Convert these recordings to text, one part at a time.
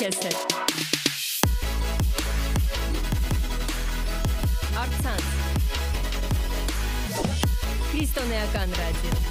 քեզ հետ։ Արցանց։ Քրիստոնեական ռադիո։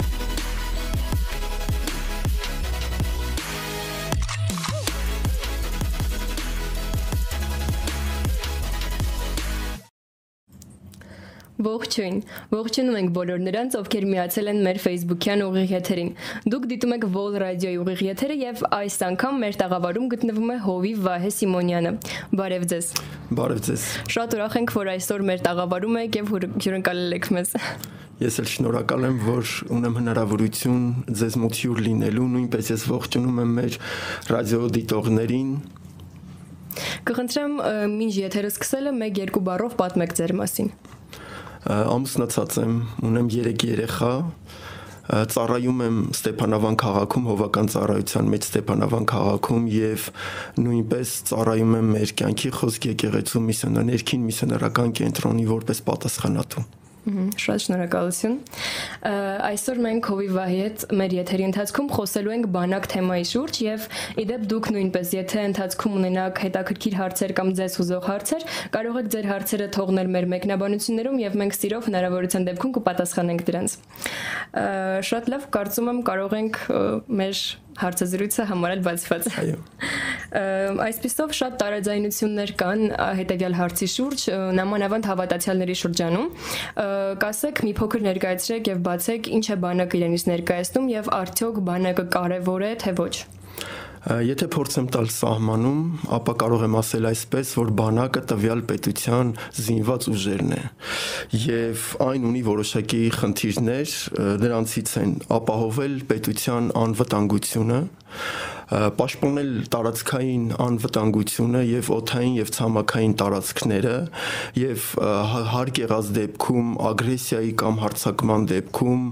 Ողջույն։ Ողջունում ենք բոլոր նրանց, ովքեր միացել են մեր Facebook-յան ուղիղ եթերին։ Դուք դիտում եք Vol Radio-ի ուղիղ եթերը եւ այս անգամ մեր տաղավարում գտնվում է Հովիվ Վահե Սիմոնյանը։ Բարև ձեզ։ Բարև ձեզ։ Շատ ուրախ ենք, որ այսօր մեր տաղավարում եք եւ հյուրընկալել եք մեզ։ Ես էլ շնորհակալ եմ, որ ունեմ հնարավորություն ձեզ մոտ հյուր լինելու, նույնպես ես ողջունում եմ մեր ռադիո դիտողներին, Կխնդրեմ, ինչ եթերը սկսելը 1-2 բառով պատմեք ձեր մասին ամուսնացած եմ, ունեմ 3 երեխա, ծառայում եմ Ստեփանավան քաղաքում հովական ծառայության մեջ Ստեփանավան քաղաքում եւ նույնպես ծառայում եմ մեր կյանքի խոսք եկեղեցու միսիոներքին միսիոներական կենտրոնի որպես պատասխանատու։ Շատ շնորհակալություն։ Այսօր մենք Հովիվայի հետ մեր եթերի ընթացքում խոսելու ենք բանակ թեմայի շուրջ եւ իդեպ դուք նույնպես եթե ընթացքում ունենաք հետաքրքիր հարցեր կամ ձեզ հուզող հարցեր, կարող եք ձեր հարցերը թողնել մեր մեկնաբանություններում եւ մենք սիրով հնարավորության դեպքում կպատասխանենք դրանց։ Շատ լավ, կարծում եմ կարող ենք մեր հարցազրույցը համարել բացված։ Այո։ Այսպիսով շատ տարաձայնություններ կան հետեւյալ հարցի շուրջ, նամանավանդ հավատացյալների շրջանում։ Կասեք մի փոքր ներկայացրեք եւ բացեք ինչ է բանակը իրենից ներկայացնում եւ արդյոք բանակը կարեւոր է թե ոչ։ Եթե փորձեմ տալ սահմանում, ապա կարող եմ ասել այսպես, որ բանակը տվյալ պետության զինված ուժերն է եւ այն ունի որոշակի խնդիրներ, դրանցից են ապահովել պետության անվտանգությունը, պաշտպանել տարածքային անվտանգությունը եւ օթային եւ ցամաքային տարածքները եւ հարկ եղած դեպքում ագրեսիայի կամ հարձակման դեպքում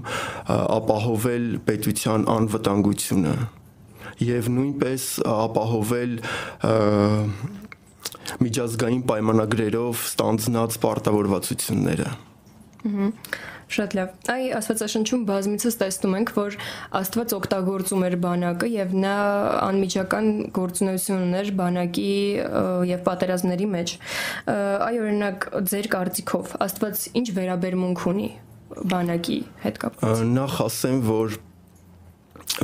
ապահովել պետության անվտանգությունը եւ նույնպես ապահովել միջազգային պայմանագրերով ստանձնած պարտավորվածությունները։ Շատ լավ։ Այ Աստվածաշնչում բազմիցս տեսնում ենք, որ Աստված օգտագործում էր բանակը եւ նա անմիջական գործունեություն ուներ բանակի եւ պատերազմների մեջ։ Այ օրինակ ձեր կարծիքով Աստված ինչ վերաբերմունք ունի բանակի հետ կապված։ Նախ ասեմ, որ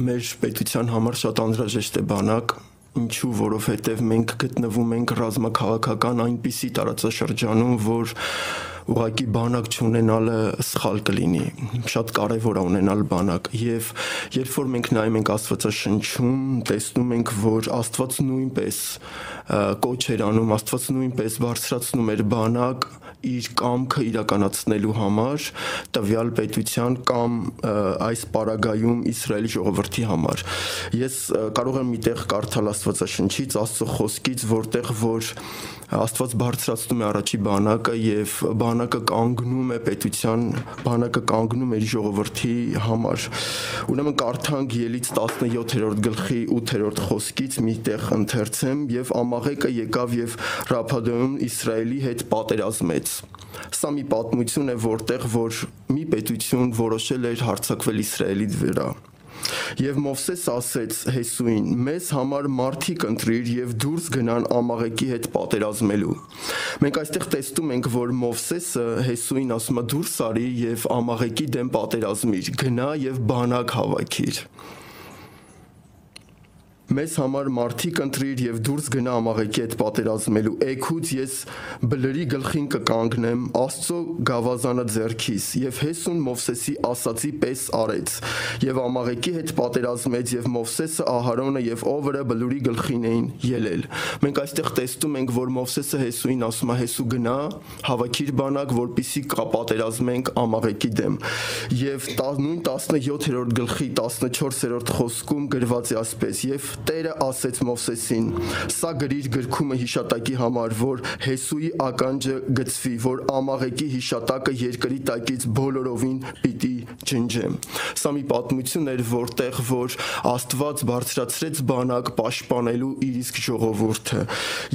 մեր պետության համար շատ անհրաժեշտ է բանակ ինչու որովհետև մենք գտնվում ենք ռազմաքաղաքական այնպիսի տարածաշրջանում, որ ուղակի բանակ չունենալը սխալ կլինի։ Շատ կարևոր է ունենալ բանակ եւ երբ որ մենք նայում ենք Աստվածաշնչում, տեսնում ենք, որ Աստված նույնպես կոչ էր անում, Աստված նույնպես բարձրացնում էր բանակ իր կամքը իրականացնելու համար տվյալ պետության կամ այս պարագայում Իսրայելի ժողովրդի համար։ Ես կարող եմ միտեղ կարդալ Աստվածաշնչից, Աստծո խոսքից, որտեղ որ Աստված բարձրացնում է առաջի բանակը եւ բանակը կանգնում է պետության, բանակը կանգնում է ժողովրդի համար։ Ուրեմն կարդանք Ելից 17-րդ գլխի 8-րդ խոսքից մի տեղ ընթերցեմ եւ ամաղեկը եկավ եւ Ռափադոյում Իսրայելի հետ պատերազմեց։ Սա մի պատմություն է, որտեղ որ մի պետություն որոշել էր հարձակվել Իսրայելի վրա։ Եվ Մովսես ասեց Հեսուին. «Մեզ համար մարդիկ ընտրիր եւ դուրս գնան Ամաղեկի հետ պատերազմելու»։ Մենք այստեղ տեսնում ենք, որ Մովսեսը Հեսուին ասում է դուրս արի եւ Ամաղեկի դեմ պատերազմիր, գնա եւ բանակ հավաքիր մեզ համար մարդիկ ընտրիր եւ դուրս գնա ամաղեկի հետ պատերազմելու էքուց ես բլրի գլխին կկանգնեմ աստծո գավազանը ձեռքիս եւ հեսուն մովսեսի ասացի պես արեց եւ ամաղեկի հետ պատերազմեց եւ մովսեսը ահարոնը եւ օվրը բլուրի գլխին էին ելել մենք այստեղ տեսնում ենք որ մովսեսը հեսուին ասում է հեսու գնա հավաքիր բանակ որպիսի պատերազմենք ամաղեկի դեմ եւ նույն 17-րդ գլխի 14-րդ խոսքում գրված է ասպես. Եւ Տերը ասեց Մովսեսին. «Սա գրիր գրքումը հիշատակի համար, որ Հեսուի ականջը գծվի, որ Ամաղեկի հիշատակը երկրի տակից բոլորովին պիտի ջնջեմ»։ Սա մի պատմություն էր, որտեղ որ Աստված բարձրացրեց բանակ պաշտպանելու իր իսկ ժողովուրդը։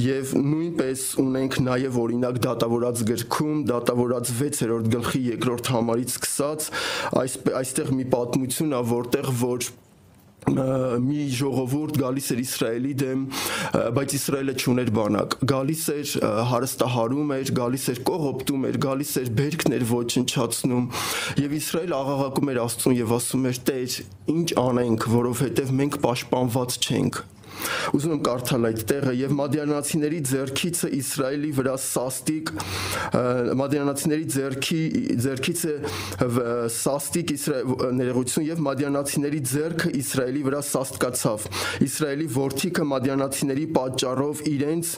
Եվ նույնպես ունենք նաև օրինակ դատավորած գրքում, դատավորած 6-րդ գլխի 2-րդ համարից սկսած, այս այստեղ մի պատմություն է, որտեղ որ մի ժողովուրդ գալիս էր Իսրայելի դեմ, բայց Իսրայելը չուներ բանակ։ Գալիս էր հարստահարում էր, գալիս էր կողոպտում էր, գալիս էր բերքներ ոչնչացնում եւ Իսրայել աղաղակում էր Աստծուն եւ ասում էր. «Տեր, ինչ անենք, որովհետեւ մենք պաշտպանված չենք»։ Ուզում եմ կարդալ այդ տեղը եւ մադիանացիների ձերքից Իսրայելի վրա սաստիկ մադիանացիների ձերքի ձերքից սաստիկ Իսրայել ներերություն եւ մադիանացիների ձերքը Իսրայելի վրա սաստկացավ։ Իսրայելի ворթիկը մադիանացիների պատճառով իրենց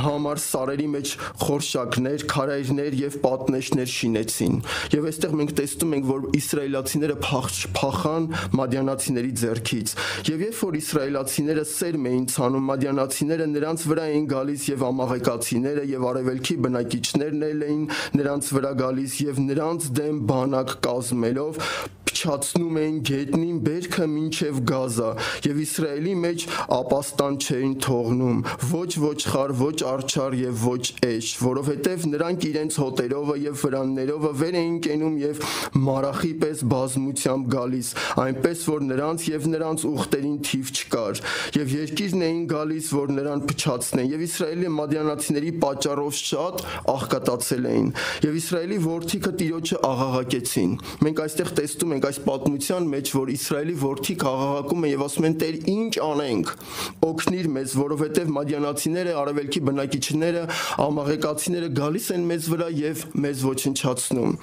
համար սարերի մեջ խորշակներ, քարայրներ եւ պատնեշներ շինեցին։ Եվ այստեղ մենք տեսնում ենք, որ իսրայելացիները փախ փախան մադիանացիների ձեռքից։ Եվ երբ որ իսրայելացիները սերմ էին ցանում մադիանացիները նրանց վրա էին գալիս եւ ամաղեկացիները եւ արևելքի բնակիչներն էին նրանց վրա գալիս եւ նրանց դեմ բանակ կազմելով փչացնում էին գետնին բերքը մինչև Գազա եւ Իսրայելի մեջ ապաստան չէին թողնում ոչ ոչխար, ոչ արջար եւ ոչ էշ, որովհետեւ նրանք իրենց հոտերովը եւ վրաններովը վեր էին կենում եւ մարախի պես բազմությամբ գալիս, այնպես որ նրանց եւ նրանց ուխտերին թիվ չկար եւ երկիրն էին գալիս, որ նրան փչացնեն եւ Իսրայելի մադյանացիների պատճառով շատ աղքատացել էին եւ Իսրայելի որդիքը տիրոջը աղաղակեցին։ Մենք այստեղ տեսնում ենք այս պատմության մեջ, որ Իսրայելի որդիք աղաղակում են եւ ասում են Տեր, ինչ անենք։ Օգնիր մեզ, որովհետեւ մադիանացիները, արևելքի բնակիչները, ամաղեկացիները գալիս են մեզ վրա եւ մեզ ոչնչացնում։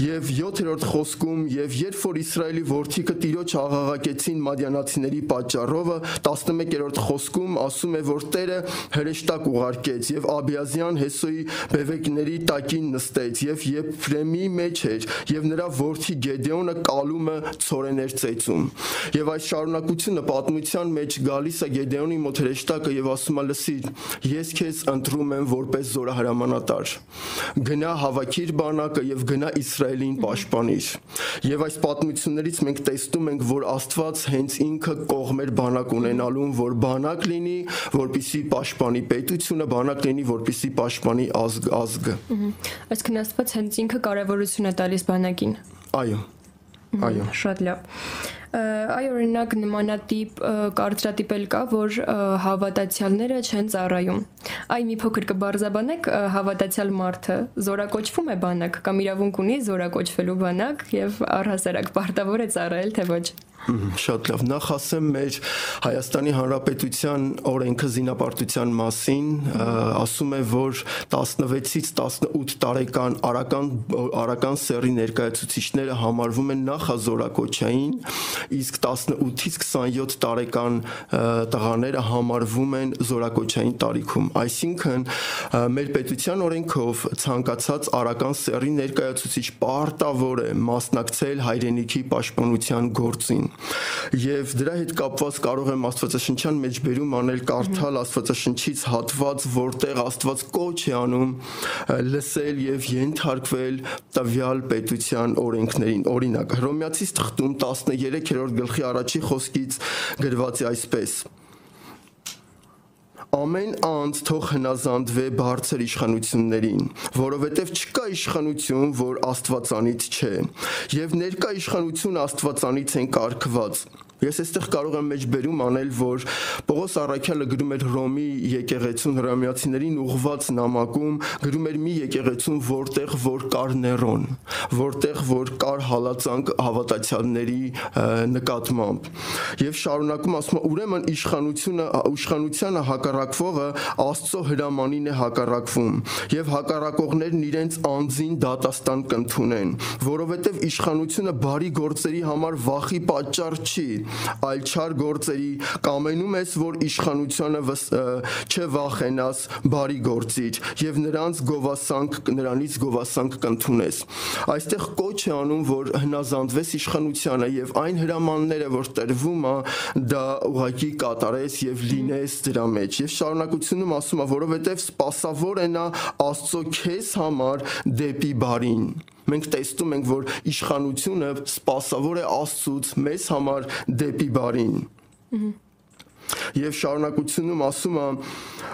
Եվ 7-րդ խոսքում եւ երբ որ Իսրայելի որդիքը տիրոջ աղաղակեցին մադիանացիների պատճառովը, 11-րդ խոսքում ասում է, որ Տերը հրեշտակ ուղարկեց եւ Աբիազյան Հեսոյի բևեկների տակին նստեց եւ Եփրեմի մեջ էր եւ նրա որդի Գեդեոնը կալումը ծորեներ ծեծում։ Եվ այս շարունակությունը պատմության մեջ գալիս է Գեդեոնի մոտ հրեշտակը եւ ասում է լսիր, ես քեզ ընտրում եմ որպես զորահրամանատար։ Գնա հավաքիր բանակը եւ գնա Իսրայելին պաշտպանիր։ Եվ այս պատմություններից մենք տեսնում ենք, որ Աստված հենց ինքը կողմեր բանակ ունենալուն, որ բանակ լինի, որպիսի պաշտպանի պետությունը, բանակ լինի, որպիսի պաշտպանի ազգ ազգը։ Այսինքն Աստված հենց ինքը կարևորություն է տալիս բանակին։ Այո։ Այո։ Շատ լավ։ Այ օրինակ նմանատիպ կարծրատիպ էլ կա, որ հավատացյալները չեն ծառայում։ Այ մի փոքր կբարձաբանեք հավատացյալ մարդը զորակոչվում է բանակ կամ իրավունք ունի զորակոչվելու բանակ եւ առհասարակ պարտավոր է ծառայել թե ոչ։ Շատ լավ։ Նախ ասեմ մեր Հայաստանի Հանրապետության օրենքը զինապարտության մասին, ասում է, որ 16-ից 18 տարեկան արական արական սերի ներկայացուցիչները համարվում են նախազորակոչային, իսկ 18-ից 27 տարեկան տղաները համարվում են զորակոչային տարիքում։ Այսինքն մեր պետության օրենքով ցանկացած արական սերի ներկայացուցիչ պարտավոր է մասնակցել հայրենիքի պաշտպանության գործին Եվ դրա հետ կապված կարող եմ Աստվածաշնչյան մեջ բերում անել կարդալ Աստվածաշնչից հատված, որտեղ Աստված կոչ է անում լսել եւ ենթարկվել տվյալ պետության օրենքներին։ Օրինակ, Հռոմեացիս թղթում 13-րդ գլխի առաջի խոսքից գրված է այսպես ամեն անձ թող հնազանդվե բարձր իշխանություններին, որովհետև չկա իշխանություն, որ Աստվածանից չէ, եւ ներկա իշխանություն Աստվածանից են կարգված Ես այստեղ կարող եմ մեջբերում անել, որ Պողոս Արաքյալը գրում էր Ռոմի եկեղեցուն հրամիացիներին ուղված նամակում, գրում էր մի եկեղեցուն, որտեղ որ կար Ներոն, որտեղ որ կար հալածանք հավատացյալների նկատմամբ։ Եվ շարունակում ասում է, ուրեմն իշխանությունը իշխանությանը հակառակվողը Աստծո հրամանին է հակառակվում, եւ հակառակողներն իրենց անձին դատաստան կընդունեն, որովհետեւ իշխանությունը բարի գործերի համար վախի պատճառ չի, այլ չար գործերի, կամենում ես, որ իշխանությունը չվախենաս, բարի գործիր եւ նրանց գովասանք, նրանից գովասանք կընդունես։ Այստեղ կոչ է անում, որ հնազանդվես իշխանությանը եւ այն հրամանները, որ տրվում է, դա ուղակի կատարես եւ լինես դրա մեջ։ Եվ շարունակությունում ասում է, որովհետեւ սпасավոր է նա Աստծո քեզ համար դեպի բարին մենք տեսնում ենք, որ իշխանությունը սпасավոր է Աստծուց մեզ համար դեպի բարին։ Ահա եւ շարունակությունում ասում է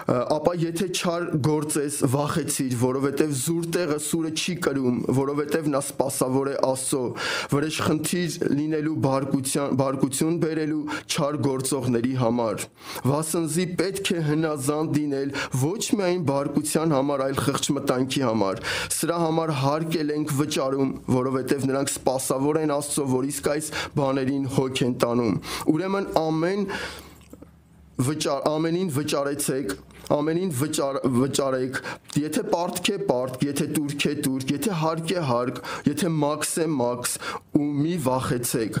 ապա եթե չար գործես վախեցիր որովհետեւ զուր տեղը սուրը չի կրում որովհետեւ նա սпасավոր է աստծո. Վրեժ խնդիր լինելու բարգության բարգություն բերելու չար գործողների համար. Վասնզի պետք է հնազանդ դինել ոչ միայն բարգության համար այլ խղճմտանքի համար. Սրա համար հարկել ենք վճարում որովհետեւ նրանք սпасավոր են աստծո որ իսկ այս բաներին հոգ են տանում ուրեմն ամեն վճար ամենին վճարեցեք ամենին վճար վճարեք եթե պարտք է պարտք եթե турք է турք եթե հարկ է հարկ եթե մաքս է մաքս ու մի վախեցեք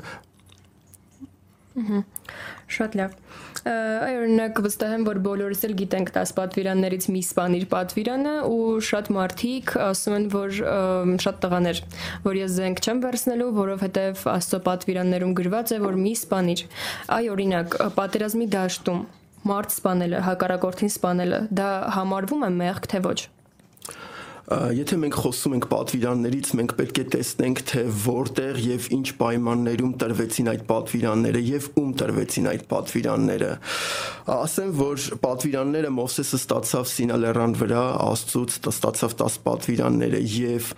Շատ լավ Այ օրինակ վստահ եմ, որ բոլորս էլ գիտենք 10 պատվիրաններից մի սպանիր պատվիրանը ու շատ մարդիկ ասում են, որ շատ տղաներ, որ ես զենք չեմ վերցնելու, որովհետև Աստծո պատվիրաններում գրված է, որ մի սպանիր։ Այ օրինակ պատերազմի դաշտում մարդ սպանելը, հակառակորդին սպանելը, դա համարվում է մեղք թե ոչ եթե մենք խոսում ենք պատվիրաններից, մենք պետք է տեսնենք, թե որտեղ եւ ինչ պայմաններում տրվեցին այդ պատվիրանները եւ ում տրվեցին այդ պատվիրանները։ Ասեմ, որ պատվիրանները Մովսեսը ստացավ Սինալերան վրա, Աստծուց ստացավ 10 պատվիրանները եւ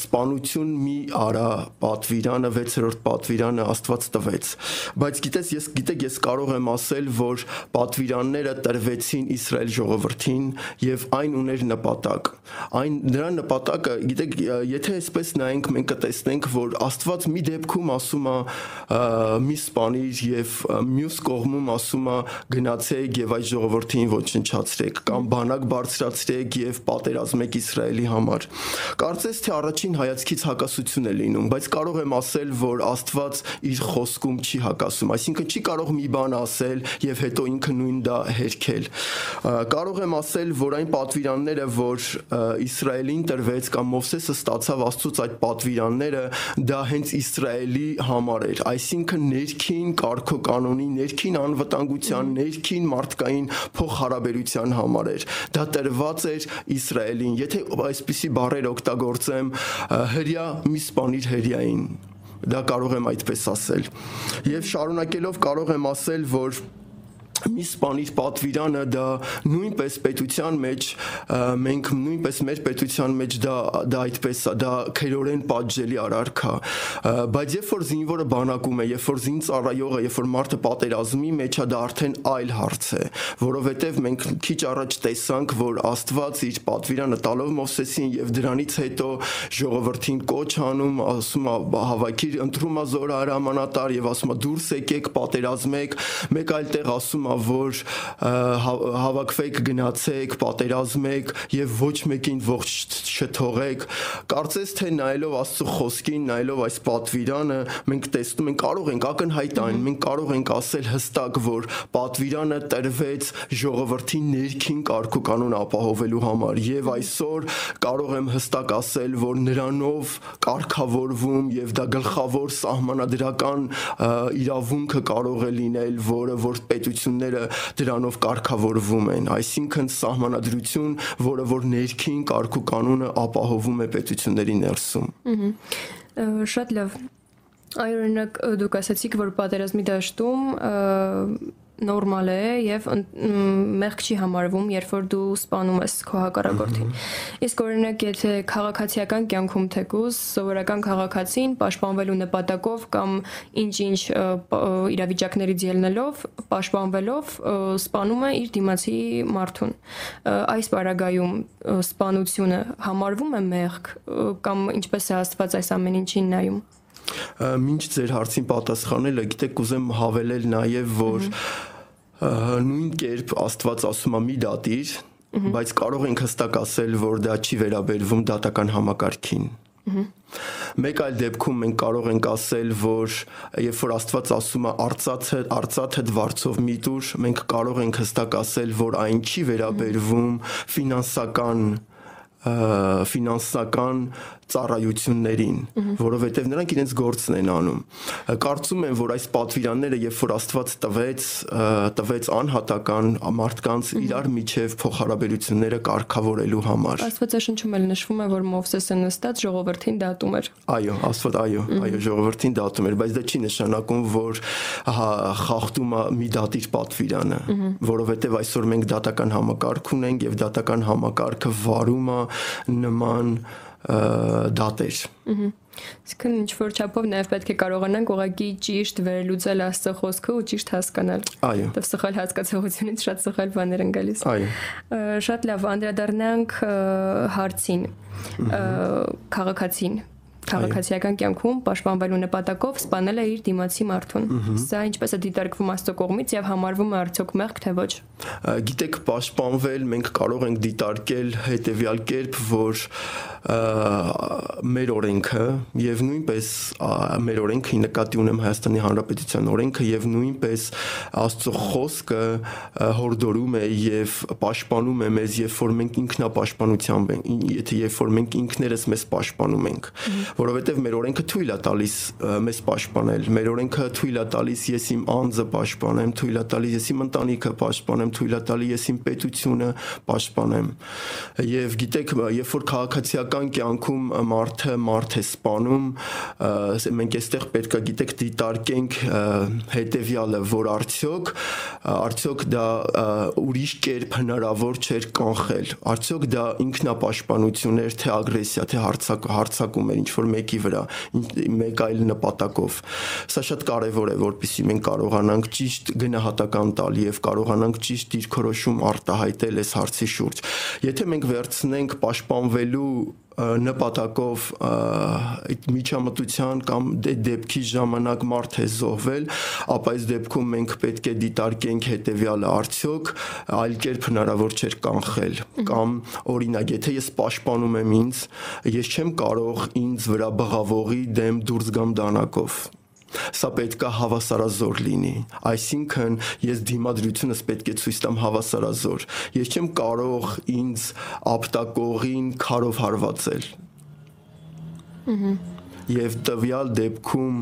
սպանություն մի արա պատվիրանը 6-րդ պատվիրանը Աստված տվեց։ Բայց գիտես, ես գիտեք, ես կարող եմ ասել, որ պատվիրանները տրվեցին Իսրայել ժողովրդին եւ այն ուներ նպատակ այն դրա նպատակը գիտեք եթե այսպես նայենք մենք կտեսնենք որ Աստված մի դեպքում ասում է մի սպանիր եւ մյուս կողմում ասում է գնացեք եւ այդ ժողովրդին ոչնչացրեք կամ բանակ բարձրացրեք եւ պատերազմեք Իսրայելի համար կարծես թե առաջին հայացքից հակասություն է լինում բայց կարող եմ ասել որ Աստված իր խոսքում չի հակասում այսինքն չի կարող մի բան ասել եւ հետո ինքը նույն դա հերքել կարող եմ ասել որ այն պատվիրանները որ Իսրայելին տրվեց կամ Մովսեսը ստացավ Աստծոց այդ պատվիրանները, դա հենց Իսրայելի համար էր, այսինքն ներքին կարգոկանոնի, ներքին անվտանգության, ներքին մարդկային փոխհարաբերության համար էր։ Դա տրված էր Իսրայելին։ Եթե այսպիսի բառեր օգտագործեմ, հрья մի սպանիր հрьяին դա կարող եմ այդպես ասել։ Եվ շարունակելով կարող եմ ասել, որ մի սպանիր պատվիրանը դա նույնպես պետության մեջ մենք նույնպես մեր պետության մեջ դա դա այդպես դա քերորեն պատժելի արարքա բայց երբ որ զինվորը բանակում է երբ որ զինծառայողը երբ որ մարդը պատերազմի մեջ է դա արդեն այլ հարց է որովհետև մենք քիչ առաջ տեսանք որ Աստված իր պատվիրանը տալով Մովսեսին եւ դրանից հետո ժողովրդին կոչ անում ասում է հավաքիր ընտրում է զորը հրամանատար եւ ասում է դուրս եկեք պատերազմեք մեկ այլ տեղ ասում է որ հավաքվեք, գնացեք, պատերազմեք եւ ոչ մեկին ողջ չթողեք։ Կարծես թե նայելով Աստծո խոսքին, նայելով այս պատվիրանը, մենք տեսնում ենք, կարող ենք ակնհայտ այն, մենք կարող ենք ասել հստակ, որ պատվիրանը տրվեց ժողովրդի ներքին կարգու կանոն ապահովելու համար եւ այսօր կարող եմ հստակ ասել, որ նրանով կարգավորվում եւ դա գլխավոր սահմանադրական իրավունքը կարող է լինել, որը որ պետություն պետությունները դրանով կարգավորվում են, այսինքն սահմանադրություն, որը որ ներքին կարգու կանոնը ապահովում է պետությունների ներսում։ Շատ լավ։ Այ օրինակ դուք ասացիք, որ պատերազմի դաշտում նորմալ է եւ մեղք չի համարվում, երբ որ դու սպանում ես քո հակառակորդին։ Իսկ օրինակ եթե քաղաքացիական կյանքում թեկուզ սովորական քաղաքացին պաշտպանվելու նպատակով կամ ինչ-ինչ իրավիճակներից ելնելով, պաշտպանվելով սպանում է իր դիմացի մարդուն։ Այս բարագայում սպանությունը համարվում է մեղք կամ ինչպես է Աստված այս ամեն ինչին նայում Մինչ ձեր հարցին պատասխանելը, գիտեք, կուզեմ հավելել նաև, որ նույն կերպ Աստված ասում է մի դատիր, բայց կարող ենք հստակ ասել, որ դա չի վերաբերվում դատական համակարգին։ Մեկ այլ դեպքում մենք կարող ենք ասել, որ երբ որ Աստված ասում է արծաթը արծաթը դվարцով միտուր, մենք կարող ենք հստակ ասել, որ այն չի վերաբերվում ֆինանսական ֆինանսական ծառայություններին, որովհետև նրանք իրենց գործն են անում։ Կարծում եմ, որ այս պատվիրանները, երբ որ Աստված տվեց, տվեց անհատական մարդկանց իրար միջև փոխհարաբերությունները կարգավորելու համար։ Աստվածաշնչում էլ նշվում է, որ Մովսեսը նստած ժողովրդին դատում էր։ Այո, Աստված, այո, այո, ժողովրդին դատում էր, բայց դա չի նշանակում, որ հա խախտում է մի դատիր պատվիրանը, որովհետև այսօր մենք դատական համակարգ ունենք եւ դատական համակարգը վարում է նման դատեր։ Իսկն ինչ որ չափով նաև պետք է կարողանանք ուղղակի ճիշտ վերլուծել Աստծո խոսքը ու ճիշտ հասկանալ։ Այո։ Դեռ սխալ հասկացողությունից շատ սխալ բաներ են գալիս։ Այո։ Շատ լավ, անդրադառնանք հարցին։ Քաղաքացին քաղաքացիական կյանքում պաշտպանվելու նպատակով սպանել է իր դիմացի մարդուն։ Սա ինչպես է դիտարկվում Աստծո կողմից եւ համարվում է արդյոք մեղք թե ոչ։ Գիտեք, պաշտպանվել մենք կարող ենք դիտարկել հետեւյալ կերպ, որ մեր օրենքը եւ նույնպես մեր օրենքը նկատի ունեմ Հայաստանի Հանրապետության օրենքը եւ նույնպես Աստծո խոսքը հորդորում է եւ պաշտպանում է մեզ, երբ որ մենք ինքնապաշտպանությամբ ենք, եթե երբ որ մենք ինքներս մեզ պաշտպանում ենք, որովհետև մեր օրենքը թույլ է տալիս մեզ պաշտպանել, մեր օրենքը թույլ է տալիս ես իմ անձը պաշտպանեմ, թույլ է տալիս ես իմ ընտանիքը պաշտպանեմ, թույլ է տալիս ես իմ պետությունը պաշտպանեմ։ Եվ գիտեք, երբ որ քաղաքացիական կյանքում մարդը մարդ է սպանում, մենք այստեղ պետք է գիտեք դիտարկենք հետեւյալը, որ արդյոք արդյոք դա ուրիշ կերպ հնարավոր չէր կանխել։ Արդյոք դա ինքնապաշտպանություն էր, թե ագրեսիա, թե հարցակ հարցակում էր ինչ որ մեկի վրա մեկ այլ նպատակով սա շատ կարևոր է որpիսի մենք կարողանանք ճիշտ գնահատական տալ եւ կարողանանք ճիշտ դիրքորոշում արտահայտել այս հարցի շուրջ եթե մենք վերցնենք պաշտպանվելու նպատակով այդ միջամտության կամ դե դեպքի ժամանակ մարդ է զոհվել, ապա այս դեպքում մենք պետք է դիտարկենք հետեւյալը արդյոք այլ կերպ հնարավոր չէր կանխել կամ օրինակ եթե ես պաշտպանում եմ ինձ, ես չեմ կարող ինձ վրա բղավողի դեմ դուրս գամ դանակով Սա պետք է հավասարազոր լինի։ Այսինքն ես դիմադրությունս պետք է ցույց տամ հավասարազոր։ Ես չեմ կարող ինձ ապտակողին քարով հարվածել։ Ահա եւ տվյալ դեպքում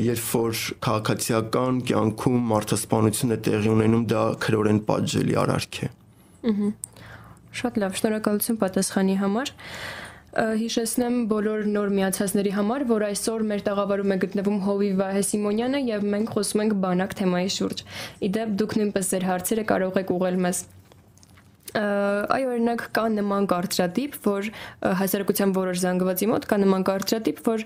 երբ որ քաղաքացիական կյանքում մարդասպանություն է տեղի ունենում դա քրորեն պատժելի արարք է։ Ահա Շատ լավ, շնորհակալություն պատասխանի համար հիշեցնեմ բոլոր նոր միացածների համար, որ այսօր մեր տաղավարում է գտնվում Հովիվ Վահե Սիմոնյանը եւ մենք խոսում ենք բանակ թեմայի շուրջ։ Իդեպ դուք նույնպես ձեր հարցերը կարող եք ուղղել մեզ այ օրինակ կա նման կարծրատիպ, որ հասարակության որոշ զանգվածի մոտ կա նման կարծրատիպ, որ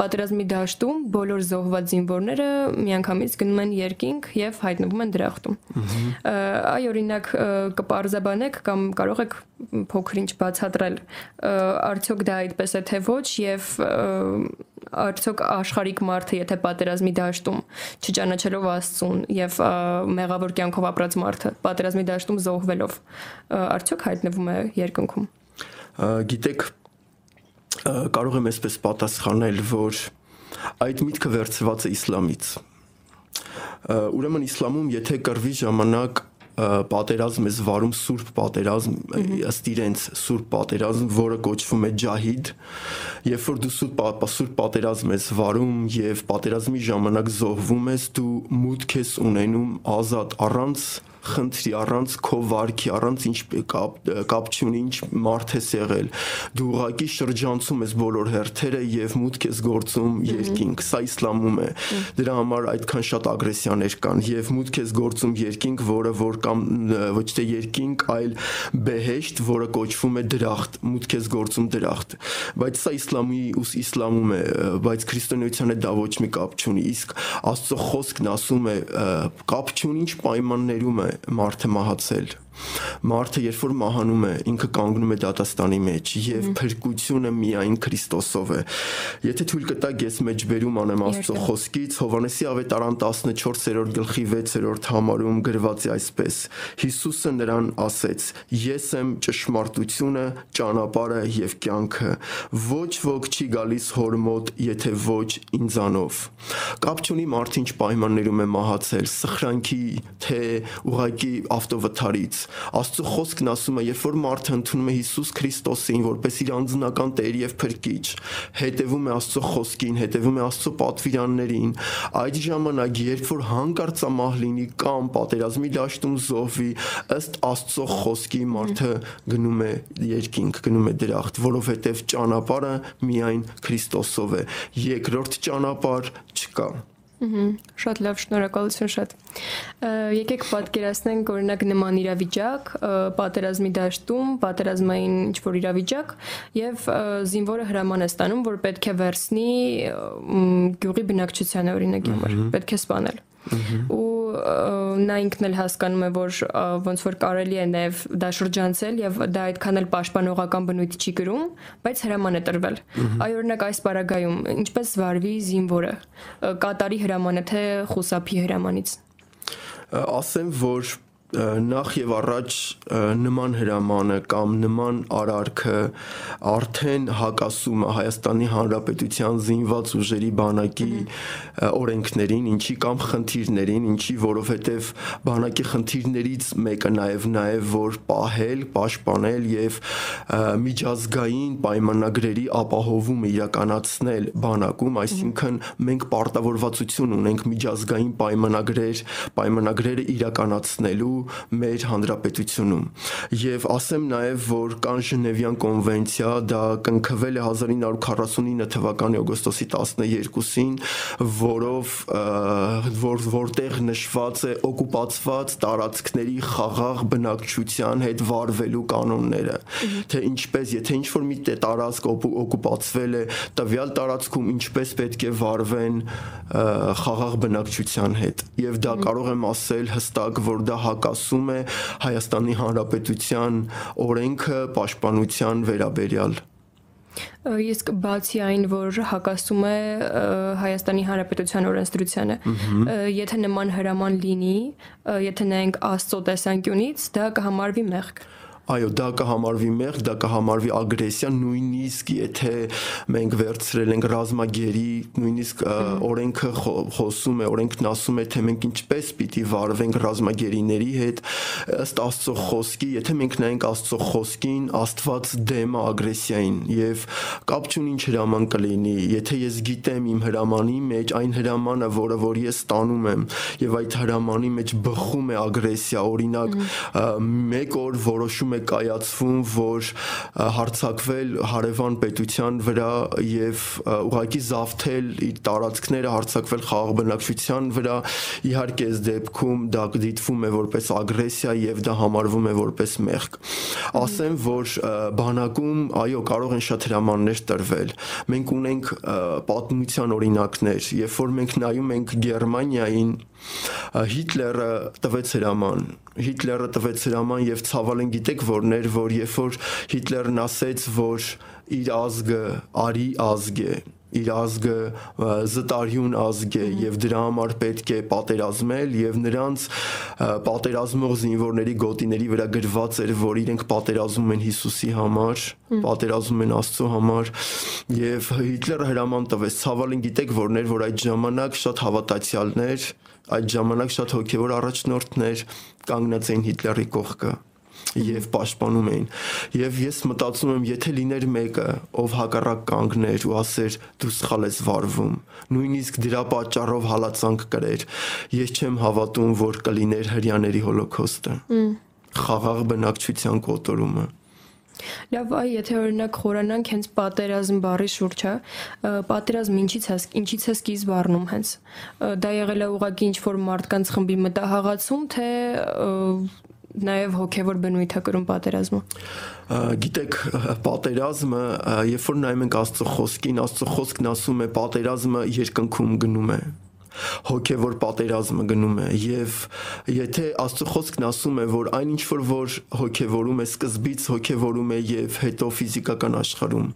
պատերազմի դաշտում բոլոր զոհված զինվորները միանգամից գնում են երկինք եւ հայտնվում են դրախտում։ Այ օրինակ կպարզաբանեք կամ կարող եք փոքրինչ բացատրել արդյոք դա այդպես է թե ոչ եւ արդյոք աշխարհիկ մարդը եթե պատերազմի դաշտում չճանաչելով Աստծուն եւ մեղավոր կյանքով ապրած մարդը պատերազմի դաշտում զոհվելով արդյոք հայտնվում է երկնքում գիտեք կարող եմ այսպես պատասխանել որ այդ միտքը վերցված է իսլամից ուրեմն իսլամում եթե կռվի ժամանակ պատերազմ ես վարում սուրբ պատերազմ ըստ իրենց սուրբ պատերազմ, որը կոչվում է ջահիդ, երբ որ դու սուրբ սուրբ պատերազմ ես վարում եւ պատերազմի ժամանակ զոհվում ես, դու մուտք ես ունենում ազատ առանց խնդրի առանց քո վարքի առանց ինչ կապ կապ չունի ինչ մարդ ես եղել դու ուղակի շրջանցում ես բոլոր հերթերը եւ մուտք ես գործում երկինք սա իսլամում է դրա համար այդքան շատ ագրեսիաներ կան եւ մուտք ես գործում երկինք որը որ կամ ոչ թե երկինք այլ բեհեշտ որը կոչվում է դրախտ մուտք ես գործում դրախտ բայց սա իսլամի ուս իսլամում է բայց քրիստոնեության հետ դա ոչ մի կապ չունի իսկ աստծո խոսքն ասում է կապ չունի ինչ պայմաններում է մարդը մահացել Մարդը երբ որ մահանում է, ինքը կանգնում է դատաստանի մեջ եւ փրկությունը միայն Քրիստոսով է։ Եթե թույլ կտակ, ես մեջբերում անեմ Աստծո խոսքից Հովանեսի ավետարան 14-րդ գլխի 6-րդ համարում գրված է այսպես. Հիսուսը նրան ասեց. Ես եմ ճշմարտությունը, ճանապարհը եւ կյանքը։ Ոչ ոք չի գալիս հոր մոտ, եթե ոչ ինձանով։ Կապ չունի մարդը ինչ պայմաններում է մահացել, սխրանքի, թե ուղակի ավտովթարից Աստծո խոսքն ասում է, երբ որ մարդը ընդունում է Հիսուս Քրիստոսին որպես իր անձնական Տեր եւ Փրկիչ, հետևում է Աստծո խոսքին, հետևում է Աստծո պատվիրաններին, այդ ժամանակ երբ որ հանկարծամահ լինի կամ պատերազմի դաշտում զոհվի, ըստ Աստծո խոսքի մարդը գնում է երկինք, գնում է դրախտ, որովհետեւ ճանապարհը միայն Քրիստոսով է։ Երկրորդ ճանապարհ չկա։ շատ լավ, շնորհակալություն շատ։ Եկեք պատկերացնենք օրինակ նման իրավիճակ, պատերազմի դաշտում, պատերազմային ինչ որ իրավիճակ եւ զինվորը հրաման է ստանում, որ պետք է վերցնի գյուղի բնակչությանը օրինակի համար, պետք է սպանել ու նա ինքն էլ հասկանում է որ ոնց որ կարելի է նաև դա շրջանցել եւ դա այդքան էլ պաշտպանողական բնույթ չի գրում, բայց հրաման է տրվել։ Այ օրինակ այս պարագայում ինչպես վարվի զինվորը կատարի հրամանը թե խուսափի հրամանից։ Ասեմ որ նախ եւ առաջ նման հրամանը կամ նման արարքը արդեն հակասում է Հայաստանի Հանրապետության զինված ուժերի բանակի օրենքներին, ինչի կամ խնդիրներին, ինչի որովհետեւ բանակի խնդիրներից մեկը նաեւ նաեւ որ պահել, պաշտպանել եւ միջազգային պայմանագրերի ապահովումը իրականացնել բանակում, այսինքն մենք պարտավորվածություն ունենք միջազգային պայմանագրեր, պայմանագրերը իրականացնելու մեր հանրապետությունում եւ ասեմ նաեւ որ կան Ժնևյան կոնվենցիա դա կնքվել է 1949 թվականի օգոստոսի 12-ին որով որ որտեղ նշված է օկուպացված տարածքների խաղաղ բնակչության հետ վարվելու կանոնները թե ինչպես եթե ինչ որ մի տարածք օկուպացվել է տվյալ տարածքում ինչպես պետք է վարվեն խաղաղ բնակչության հետ եւ դա կարող եմ ասել հստակ որ դա հակա ասում է Հայաստանի Հանրապետության օրենքը պաշտպանության վերաբերյալ իսկ բացի այն, որ հակասում է Հայաստանի Հանրապետության օրենսդրությանը, եթե նման հրաման լինի, եթե նայենք Աստծո տեսանկյունից, դա կհամարվի մեղք։ Այո, դա կհամարվի մեղք, դա կհամարվի ագրեսիա, նույնիսկ եթե մենք վերցրել ենք ռազմագերի, նույնիսկ օրենքը խոսում է, օրենքն ասում է, թե մենք ինչպես պիտի վարվենք ռազմագերիների հետ, ըստ Աստծո խոսքի, եթե մենք նայենք Աստծո խոսքին, Աստված դեմ է ագրեսիային եւ կապ չունի ինչ հրաման կլինի, եթե ես գիտեմ իմ հրամանի մեջ այն հրամանը, որը որ ես ստանում եմ եւ այդ հրամանի մեջ բխում է ագրեսիա, օրինակ մեկ օր որոշում է կայացվում, որ հարցակվել հարևան պետության վրա եւ ուղակի զավթել իր տարածքները հարցակվել խաղաղ բնակչության վրա, իհարկե այս դեպքում դա դիտվում է որպես ագրեսիա եւ դա համարվում է որպես մեղք։ Ասեմ, որ բանակում այո, կարող են շատ հրամաններ տրվել։ Մենք ունենք պատմության օրինակներ, երբ որ մենք նայում ենք Գերմանիային Հիտլերը տվեց հրաման Հիտլերը տվեց հրաման եւ ցավալեն գիտեք որներ որ երբ որ Հիտլերն ասեց որ իր ազգը արի ազգ է իր ազգը զտարյուն ազգ է եւ դրա համար պետք է պատերազմել եւ նրանց պատերազմող զինվորների գոտիների վրա գրված էր որ իրենք պատերազմում են Հիսուսի համար, պատերազմում են Աստծո համար եւ Հիտլերը հրաման տվեց ցավալին գիտեք որներ որ այդ ժամանակ շատ հավատացյալներ այդ ժամանակ շատ հոգեվոր առաջնորդներ կանգնած էին Հիտլերի կողքը եւ պաշտպանում էին։ Եվ ես մտածում եմ, եթե լիներ մեկը, ով հակառակ կանգներ ու ասեր՝ դու սխալ ես վարվում, նույնիսկ դրա պատճառով հալածանք կրեր, ես չեմ հավատում, որ կլիներ հрьяաների հոլոկոստը։ Խաղաղ բնակչության կոտորումը։ Լավ, այ եթե օրինակ խորանանք հենց պատերազմ բառի շուրջը, հա, պատերազմ ինչից է, ինչից է սկիզբ առնում հենց։ Դա եղել է ուղղակի ինչ որ մարդկանց խմբի մտահաղացում, թե նաև հոգևոր բնույթ է կրում պատերազմը։ Գիտեք, պատերազմը, երբ որ նայում ենք Աստծո խոսքին, Աստծո խոսքն ասում է պատերազմը երկնքում գնում է հոգևոր պատերազմը գնում է եւ եթե Աստծո խոսքն ասում է որ այն ինչ որ որ հոգևորում է սկզբից հոգևորում է եւ հետո ֆիզիկական աշխարհում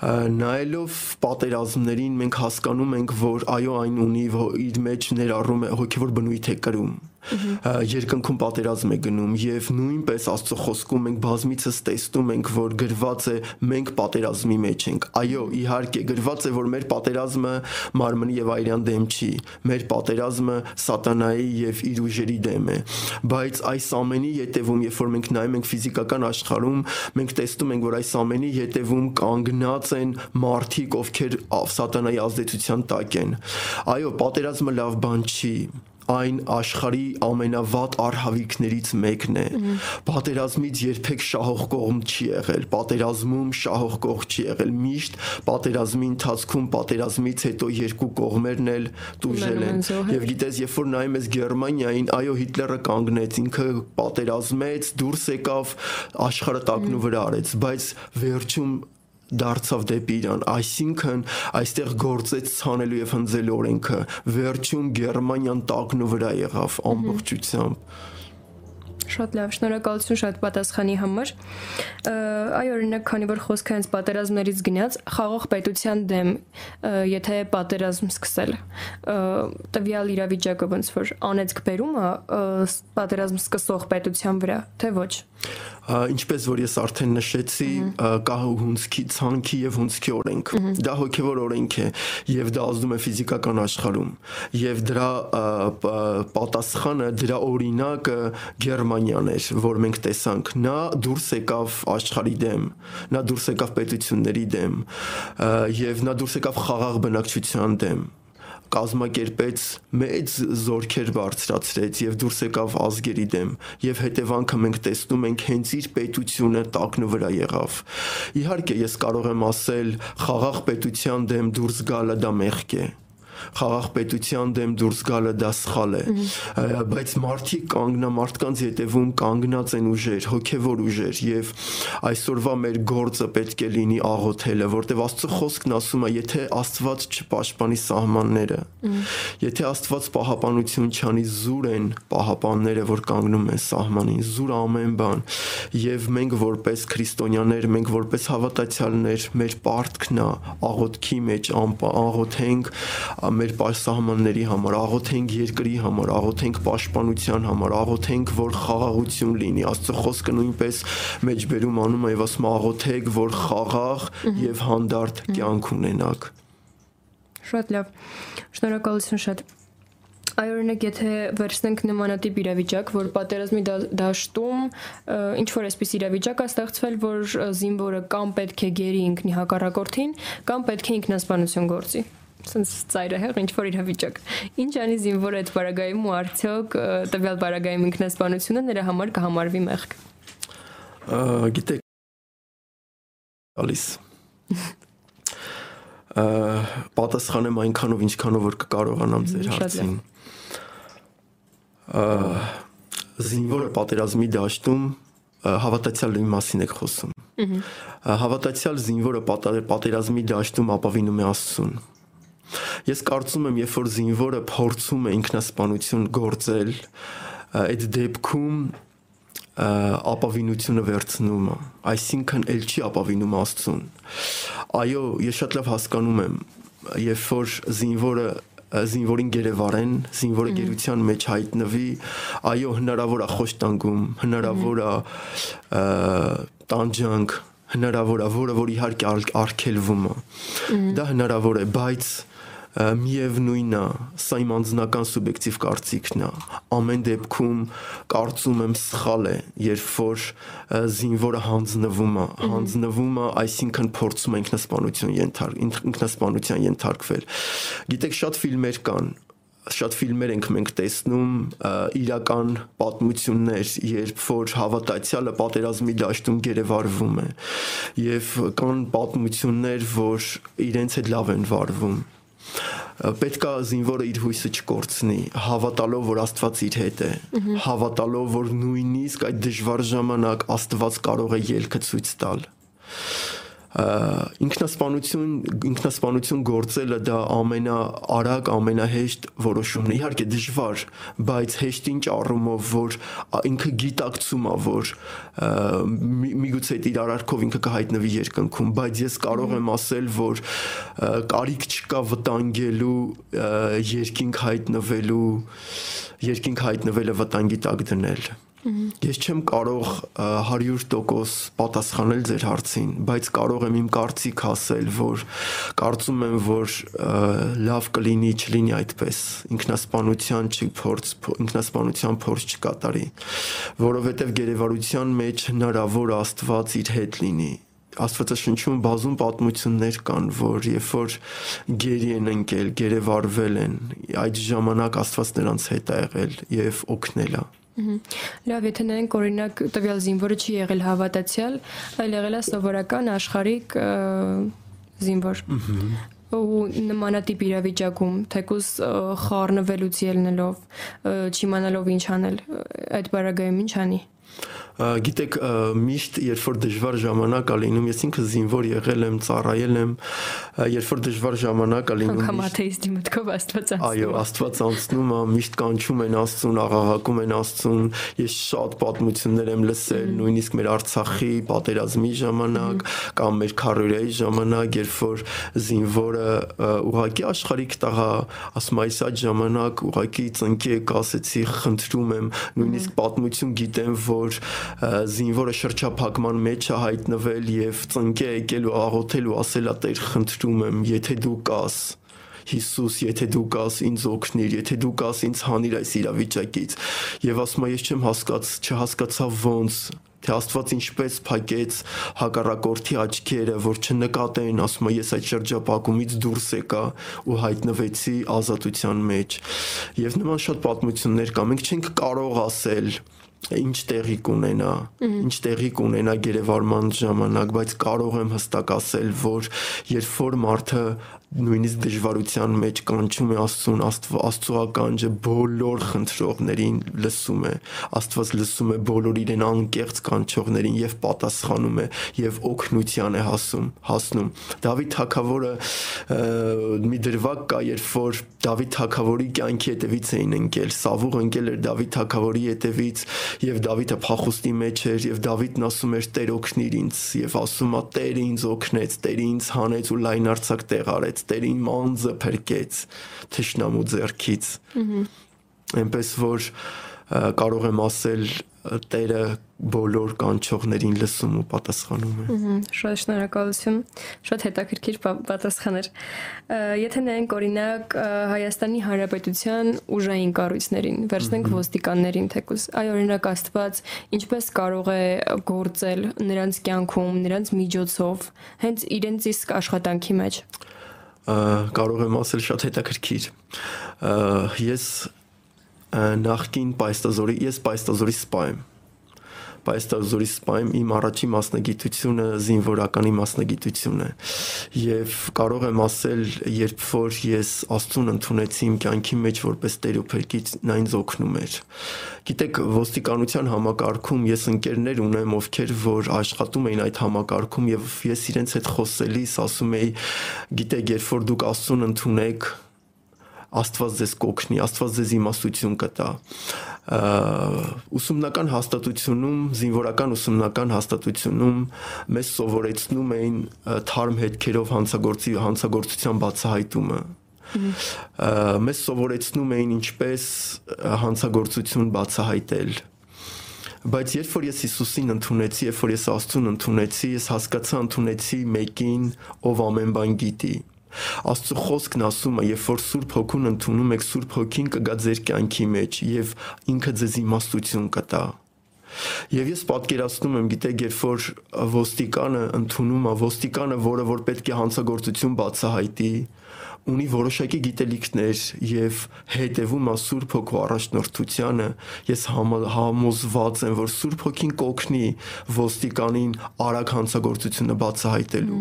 նայելով պատերազմներին մենք հասկանում ենք, որ այո այն ունի իր մեջ ներառում է հոգևոր բնույթ է կրում երկնքում պատերազմ է գնում եւ նույնպես Աստծո խոսքում մենք բազմիցս տեսնում ենք, որ գրված է մենք պատերազմի մեջ ենք։ Այո, իհարկե գրված է, որ մեր պատերազմը մարմնի եւ այրյան դեմ չի։ Մեր պատերազմը սատանայի եւ իր ուժերի դեմ է։ Բայց այս ամենի յետևում, երբ որ մենք նայում ենք ֆիզիկական աշխարհում, մենք տեսնում ենք, որ այս ամենի յետևում կանգնած են մարդիկ, ովքեր սատանայի ազդեցության տակ են։ Այո, պատերազմը լավ բան չի այն աշխարի ամենավատ արհավիկներից մեկն է։ Պատերազմից երբեք շահող կողմ չի եղել, պատերազմում շահող կողմ չի եղել։ Միշտ պատերազմի ընթացքում պատերազմից հետո երկու կողմերն էլ տուժել են։ Եվ գիտես, երբ որ նայում ես Գերմանիային, այո Հիտլերը կանգնեց, ինքը պատերազմեց, դուրս եկավ, աշխարհը տակնու վրա արեց, բայց վերջում դարձավ դեպի Իրան, այսինքն այստեղ գործեց ցանելու եւ հնձելու օրենքը։ Վերջում Գերմանիան տակնու վրա եղավ ամբողջությամբ։ Շատ լավ, շնորհակալություն շատ պատասխանի համար։ Այ օրինակ, քանի որ խոսքը հենց պատերազմներից գնաց, խաղող պետության դեմ, եթե պատերազմ սկսել, տվյալ իրավիճակը ոնց որ անեծք բերում է պատերազմ սկսող պետության վրա, թե ոչ ինչպես որ ես արդեն նշեցի, կա հունցքի ցանքի եւ հունցքի օրենք։ Դա հոգեվոր օրենք է եւ դա ազդում է ֆիզիկական աշխարհում։ Եվ դրա պատասխանը, դրա օրինակը Գերմանիան էր, որ մենք տեսանք։ Նա դուրս եկավ աշխարհի դեմ, նա դուրս եկավ պետությունների դեմ եւ նա դուրս եկավ խաղաղ բնակչության դեմ կազմակերպեց մեծ զորքեր բարձրացրեց եւ դուրս եկավ ազգերի դեմ եւ հետևանքը մենք տեսնում ենք հենց իր պետությունը տակնու վրա եղավ իհարկե ես կարող եմ ասել խաղաղ պետության դեմ դուրս գալը դա մեղք է խաղաղ պետության դեմ դուրս գալը դա սխալ է բայց մարդիկ կանգնա մարդկանց յետևում կանգնած են ուժեր հոգևոր ուժեր եւ այսօրվա մեր գործը պետք է լինի աղոթելը որտեվ Աստծո խոսքն ասում է եթե Աստված չպաշտպանի սահմանները եթե Աստված պահապանություն չանի զուր են պահապանները որ կանգնում են սահմանին զուր ամեն բան եւ մենք որպես քրիստոնյաներ մենք որպես հավատացյալներ մեր պարտքն է աղոթքի մեջ աղոթենք մեր սահմանների համար, աղոթենք երկրի համար, աղոթենք պաշտպանության համար, աղոթենք, որ խաղաղություն լինի։ Աստծո խոսքը նույնպես մեջբերում անում է եւ ասում աղոթեք, որ խաղաղ եւ հանդարտ կյանք ունենաք։ Շատ լավ։ Շնորհակալություն շատ այ օրինակ եթե վերցնենք նմանատիպ իրավիճակ, որ պատերազմի դաշտում ինչ որ այսպես իրավիճակ է ստեղծվել, որ զինվորը կամ պետք է գերի ինքնի հակառակորդին, կամ պետք է ինքնասպանություն գործի սենց ծայրահեղ ինչ որ իրավիճակ։ Ինչ անի զինվորը այդ բարագայում ու արդյոք տվյալ բարագայում ինքնասպանությունը նրա համար կհամարվի մեղք։ Գիտեք ալիս պատասխանեմ այնքանով ինչքանով որ կկարողանամ ձեր հարցին։ Զինվորը պատերազմի դաշտում հավատացյալի մասին եք խոսում։ Հավատացյալ զինվորը պատերազմի դաշտում ապավինում է Աստծուն Ես կարծում եմ, երբ որ զինվորը փորձում է ինքնասպանություն գործել, այդ դեպքում ապավինությունը վերցնում է, այսինքն ել չի ապավինում Աստծուն։ Այո, ես շատ լավ հասկանում եմ, երբ որ զինվորը զինվորին գերեվարեն, զինվորը գերության մեջ հայտնվի, այո, հնարավոր է խոշտանգում, հնարավոր է տանջանք, հնարավոր է, որը որ իհարկե արգելվում է։ Դա հնարավոր է, բայց միևնույնն է, սա իմ անձնական սուբյեկտիվ կարծիքն է։ Ամեն դեպքում կարծում եմ սխալ է, երբ որ զինվորը հանձնվում է, հանձնվում է, այսինքն փորձում է ինքնասպանություն ենթարկ, ինքնասպանության ենթարկվել։ Գիտեք, շատ ֆիլմեր կան, շատ ֆիլմեր ենք մենք տեսնում իրական պատմություններ, երբ որ հավատացյալը պատերազմի դաշտում գերեվարվում է եւ կան պատմություններ, որ իրենց հետ լավ են վարվում պետքա զինվորը իր հույսը չկորցնի, հավատալով, որ Աստված իր հետ է, հավատալով, որ նույնիսկ այդ դժվար ժամանակ Աստված կարող է ելքը ցույց տալ ինքնասպանություն ինքնասպանություն գործելը դա ամենաարագ, ամենահեշտ որոշումն է։ Իհարկե դժվար, բայց հեշտ ինչ առումով, որ ինքը գիտակցում է, որ միգուցե իր արարքով ինքը կհայտնվի երկնքում, բայց ես կարող եմ ասել, որ կարիք չկա վտանգելու երկինք հայտնվելու երկինք հայտնվելը վտանգի տակ դնել Ես չեմ կարող 100% պատասխանել ձեր հարցին, բայց կարող եմ իմ կարծիք ասել, որ կարծում եմ, որ լավ կլինի չլինի այդպես։ Ինքնասպանության չփորձ, ինքնասպանության փորձ չկատարի, որովհետև գերեվարության մեջ հնարավոր Աստված իր հետ լինի Աստվածաշնչում բազում պատմություններ կան, որ երբ որ գերի են ընկել, գերեվարվել են, այդ ժամանակ Աստված նրանց հետ է եղել եւ օգնել է։ Լավ, եթե նայենք օրինակ տվյալ զինվորը չի եղել հավատացյալ, այլ եղել է սովորական աշխարհիկ զինվոր ու նմանատիպ իրավիճակում թեկուս խառնվելուց ելնելով չիմանալով ինչ անել այդ բարագայում ինչ անի գիտեք միշտ երբ որ դժվար ժամանակ ա լինում ես ինքը զինվոր եղել եմ ծառայել եմ երբ որ դժվար ժամանակ ա լինում անգամ աթեիստի մտքով աստված անցնում այո աստված անցնում է միշտ կանչում են աստծուն աղաղակում են աստծուն ես շատ պատմություններ եմ լսել նույնիսկ մեր արցախի պատերազմի ժամանակ կամ մեր քարորիայի ժամանակ երբ որ զինվորը ուղակի աշխարհիկ տղա ասում այս այդ ժամանակ ուղակի ծնկի եք ասեցի խնդրում եմ նույնիսկ պատմություն գիտեմ որ զինվորը շրջափակման մեջ է հայտնվել եւ ծնկե եկել ու աղոթել ու ասել է Տեր խնդրում եմ եթե դու կաս Հիսուս, եթե դու կաս ինձ օգնիր, եթե դու կաս ինձ հանիր այս իրավիճակից։ Եվ ասում եմ, ես չեմ հասկաց, չհասկացա ոնց թե Աստված ինչպես փակեց հակառակորդի աչքերը, որ չնկատեն, ասում եմ, ես այդ շրջապակումից դուրս եկա ու հայտնվեցի ազատության մեջ։ Եվ նման շատ պատմություններ կա։ Մենք չենք կարող ասել, ինչ տեղի կունենա, ինչ տեղի կունենա գերեվարման ժամանակ, բայց կարող եմ հստակ ասել, որ երբ որ մարդը նույնիսկ դժվարության մեջ կանչում է Աստծուն, Աստծո ականջը բոլոր խնդրողներին լսում է։ Աստված լսում է բոլոր իրեն անկեղծ կանչողներին եւ պատասխանում է եւ օգնության է հասում, հասնում։ Դավիթ թագավորը մի դրվագ կա, երբ որ Դավիթ թագավորի կյանքի հետևից էին ընկել, Սավուղ ընկել էր Դավիթ թագավորի հետևից եւ Դավիթը փախուստի մեջ էր եւ Դավիթն ասում էր Տեր օգնիր ինձ եւ ասում է Տերը ինձ օգնեց, Տերը ինձ հանեց ու լայն արցակ տեղ արեց փրկեց, Տերին մանձը փրկեց թշնամու ձեռքից։ Այնպես որ կարող եմ ասել Տերը բոլոր կանչողներին լսում ու պատասխանում է։ Շատ շնորհակալություն։ Շատ հետաքրքիր պատասխան էր։ Եթե նայենք օրինակ Հայաստանի Հանրապետության ուժային կառույցներին, վերցնենք ոստիկաններին թեկուս, այ օրինակ Աստված ինչպես կարող է գործել նրանց կյանքում, նրանց միջոցով, հենց իրենց իսկ աշխատանքի մեջ կարող եմ ասել շատ հետաքրքիր։ Ես նախքին պայստազորի, ես պայստազորի սպա եմ պայստազորի սպայում իմ առաջի մասնագիտությունը զինվորականի մասնագիտությունն է եւ կարող եմ ասել երբ որ ես Աստծուն ընդունեցի իմ կյանքի մեջ որպես Տեր ու Փրկիչ նա ինձ օգնում էր գիտեք ոստիկանության համակարգում ես ընկերներ ունեմ ովքեր որ աշխատում էին այդ համակարգում եւ ես իրենց հետ խոսելիս ասում էի գիտեք երբ որ դուք Աստծուն ընդունեք Աստված ձեզ կօգնի, Աստված ձեզ իմաստություն կտա։ Ուսումնական հաստատությունում, զինվորական ուսումնական հաստատությունում մեզ սովորեցնում էին թարմ հետքերով հանցագործի հանցագործության բացահայտումը մեզ սովորեցնում էին ինչպես հանցագործություն բացահայտել բայց երբ որ ես Հիսուսին ընդունեցի, երբ որ ես Աստծուն ընդունեցի, ես հասկացա ընդունեցի մեկին, ով ամեն բան գիտի, Աստծո խոսքն ասում է, երբ որ Սուրբ Հոգուն ընդունում եք, Սուրբ Հոգին կգա ձեր կյանքի մեջ եւ ինքը ձեզ իմաստություն կտա։ Եվ ես պատկերացնում եմ, գիտեք, երբ որ ոստիկանը ընդունում է, ոստիկանը, որը որ պետք է հանցագործություն բացահայտի, ունի որոշակի գիտելիքներ եւ հետևում է Սուրբ Հոգու առաջնորդությանը, ես համոզված եմ, որ Սուրբ Հոգին կօգնի ոստիկանին արագ հանցագործությունը բացահայտելու,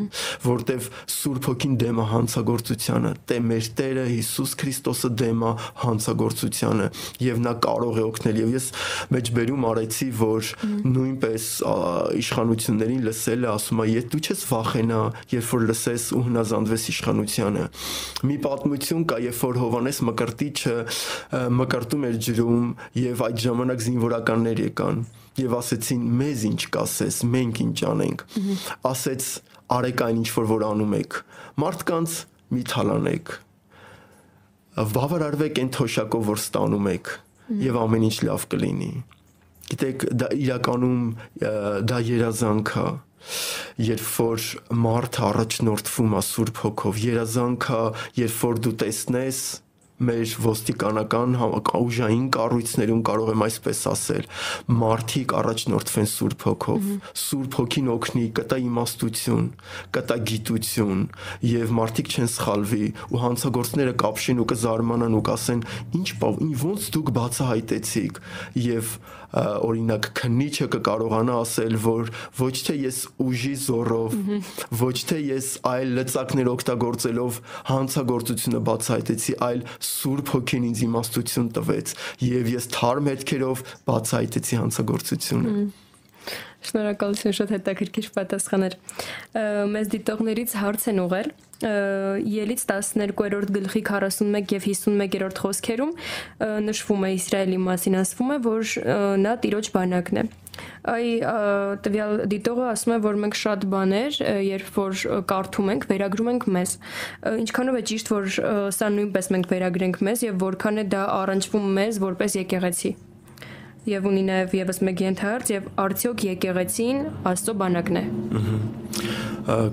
որտեվ Սուրբ Հոգին դեմ է հանցագործությանը, տե մեր Տերը Հիսուս Քրիստոսը դեմ է հանցագործությանը եւ նա կարող է օգնել եւ ես մեջբերում արեցի, որ նույնպես իշխանություններին լսելը ասում է, եթե դու չես վախենա, երբ որ լսես ու հնազանդվես իշխանությանը։ Մի պատմություն կա, երբ որ Հովանես Մկրտիչը մկրտում էր ջրում եւ այդ ժամանակ զինվորականներ եկան եւ ասեցին մեզ ինչ կասես, մենք ինչ անենք։ Ասեց արեք այն ինչ որ որ անում եք։ Մարդկանց մի թալանեք։ Բավարարվեք այն թոշակով որ ստանում եք եւ ամեն ինչ լավ կլինի։ Գիտեք, դա իրականում դա երազանք է երբ որ մարդ առաջնորդվում է Սուրբ Հոգով, երազանքը, երբ որ դու տեսնես մեր ոստիկանական ուժային կառույցներում կարող եմ այսպես ասել. Մարդիկ առաջնորդվեն Սուրբ Հոգով Սուրբ Հոգին օգնի կտա իմաստություն կտա գիտություն եւ մարդիկ չեն սխալվի ու հանցագործները կապշին ու կզարմանան ու կասեն ինչ ոնց դուք բացահայտեցիք եւ օրինակ քննիչը կկարողանա ասել, որ ոչ թե ես ուժի զորով, ոչ թե ես այլ լծակներ օգտագործելով հանցագործությունը բացահայտեցի, այլ Սուրբ Հոգին ինձ իմաստություն տվեց եւ ես թարմ հետքերով բացահայտեցի հանցագործությունը։ Շնորհակալություն շատ հետաքրքիր պատասխաներ։ Մեզ դիտողներից հարց են ուղել Ելից 12-րդ գլխի 41 եւ 51-րդ խոսքերում նշվում է Իսրայելի մասին ասվում է, որ նա տիրոջ բանակն է։ Այ տվյալ դիտողը ասում է, որ մենք շատ բաներ, երբ որ կարդում ենք, վերագրում ենք մեզ։ Ինչքանով է ճիշտ, որ սա նույնպես մենք վերագրենք մեզ եւ որքան է դա առնչվում մեզ որպես եկեղեցի եւ ունի նաեւ եւս մեկ ենթահարց եւ արդյոք եկեղեցին Աստծո բանակն է։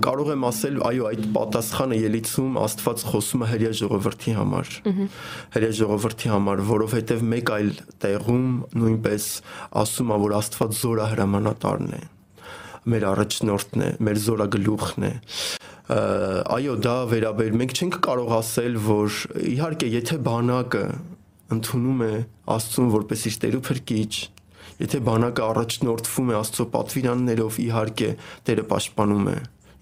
Կարող եմ ասել, այո, այդ պատասխանը ելիցում Աստված խոսում է հрья ժողովրդի համար։ Հрья ժողովրդի համար, որովհետեւ մեկ այլ տեղում նույնպես ասում է, որ Աստված զորահրամանատարն է մեր առաջնորդն է, մեր զորագլուխն է։ Ա, այո դա վերաբերում ենք չենք կարող ասել որ իհարկե եթե բանակը ընդունում է Աստծուն որպես իր Տեր ու Փրկիչ, եթե բանակը առաջնորդվում է Աստծո պատվիրաններով, իհարկե Տերը պաշտպանում է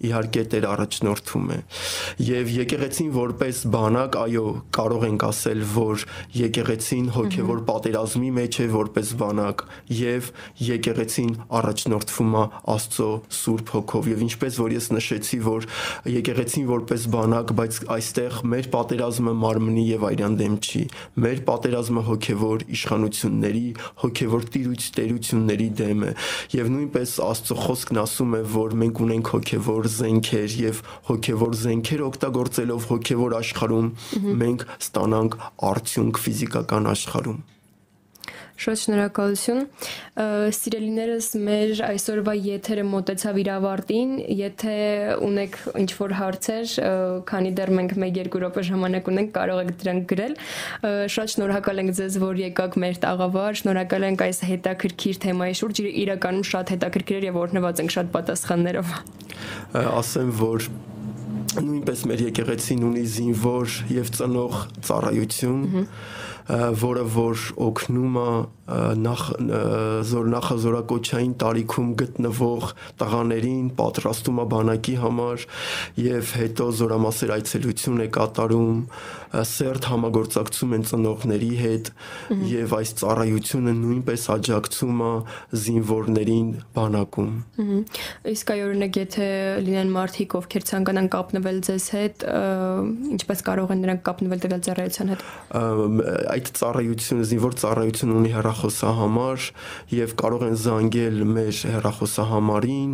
իհարկե Տեր առաջնորդում է։ Եվ եկեղեցին որպես բանակ, այո, կարող ենք ասել, որ եկեղեցին հոգևոր պատերազմի մեջ է որպես բանակ եւ եկեղեցին առաջնորդվում է Աստծո Սուրբ Հոգով եւ ինչպես որ ես նշեցի, որ եկեղեցին որպես բանակ, բայց այստեղ մեր պատերազմը մարմնի եւ այրան դեմ չի։ Մեր պատերազմը հոգևոր իշխանությունների, հոգևոր տիրույթ տերությունների դեմ է եւ նույնպես Աստծո խոսքն ասում է, որ մենք ունենք հոգևոր հոգևոր զենքեր եւ հոգևոր զենքեր օգտագործելով հոգևոր աշխարհում մենք ստանանք արդյունք ֆիզիկական աշխարհում Շատ շնորհակալություն։ Սիրելիներս, մեր այսօրվա եթերը մոտեցավ իր ավարտին։ Եթե ունեք ինչ-որ հարցեր, քանի դեռ մենք 1-2 րոպե ժամանակ ունենք, կարող եք դրանք գրել։ Շատ շնորհակալ ենք ձեզ, որ եկաք մեր տաղավար։ Շնորհակալ ենք այս հետաքրքիր թեմայի շուրջ։ Իրականում շատ հետաքրքիր էր եւ օրհնված ենք շատ պատասխաններով։ Ասեմ, որ նույնպես մեր եկեղեցին ունի զինվոր եւ ծնող ծառայություն, որը որ օգնում է նախ զոր նախազորակոչային տարիքում գտնվող տղաներին պատրաստում է բանակի համար եւ հետո զորամասեր այցելություն է կատարում սերտ համագործակցում են ծնողների հետ եւ այս ծառայությունը նույնպես աջակցում է զինվորներին բանակում իսկ այ օրինակ եթե լինեն մարդիկ ովքեր ցանկանան կապնվել ձեզ հետ ինչպես կարող են նրանք կապնվել տվյալ ծառայության հետ այդ ծառայությունը զինվոր ծառայություն ունի հեռախ հեռախոսահամար եւ կարող են զանգել մեր հեռախոսահամարին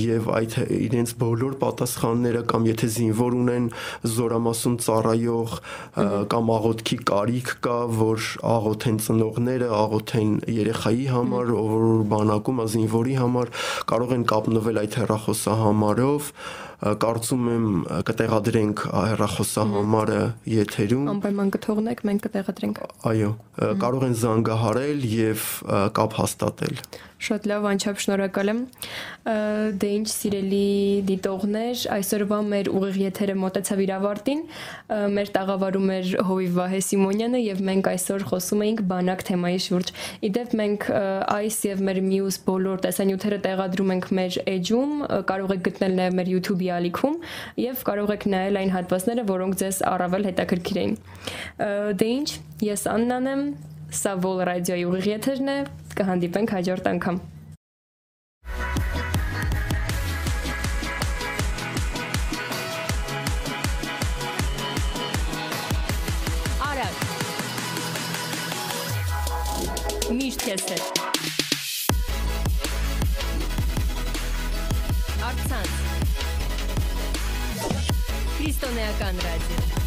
եւ այդ իրենց բոլոր պատասխանները կամ եթե զինվոր ունեն զորամասում ծառայող կամ աղոթքի կարիք կա, որ աղոթեն ծնողները, աղոթեն երեխայի համար, ով բանակում է զինվորի համար, կարող են կապնվել այդ հեռախոսահամարով կարծում եմ կտեղադրենք հեռախոսահամարը եթերում անպայման կթողնեք մենք կտեղադրենք այո կարող են զանգահարել եւ կապ հաստատել Շատ լավ, անչափ շնորհակալ եմ։ Դե ինչ սիրելի դիտողներ, այսօրվա մեր ուղիղ եթերը մոտեցավ իր ավարտին։ Մեր տաղավարում էր Հովիվ Վահե Սիմոնյանը եւ մենք այսօր խոսում էինք բանակ թեմայի շուրջ։ Իդեպ մենք այս եւ մեր մյուս բոլոր տեսանյութերը տեղադրում ենք մեր էջում, կարող եք գտնել նաեւ մեր YouTube-ի ալիքում եւ կարող եք նայել այն հատվածները, որոնք ձեզ առավել հետաքրքիր էին։ Դե ինչ, ես Աննան եմ, Սա Vol ռադիոյի ուղիղ եթերն է։ Կհանդիպենք հաջորդ անգամ։ Արագ։ Միշտ քեզ հետ։ Արցանց։ Քրիստոնեական ռադիո։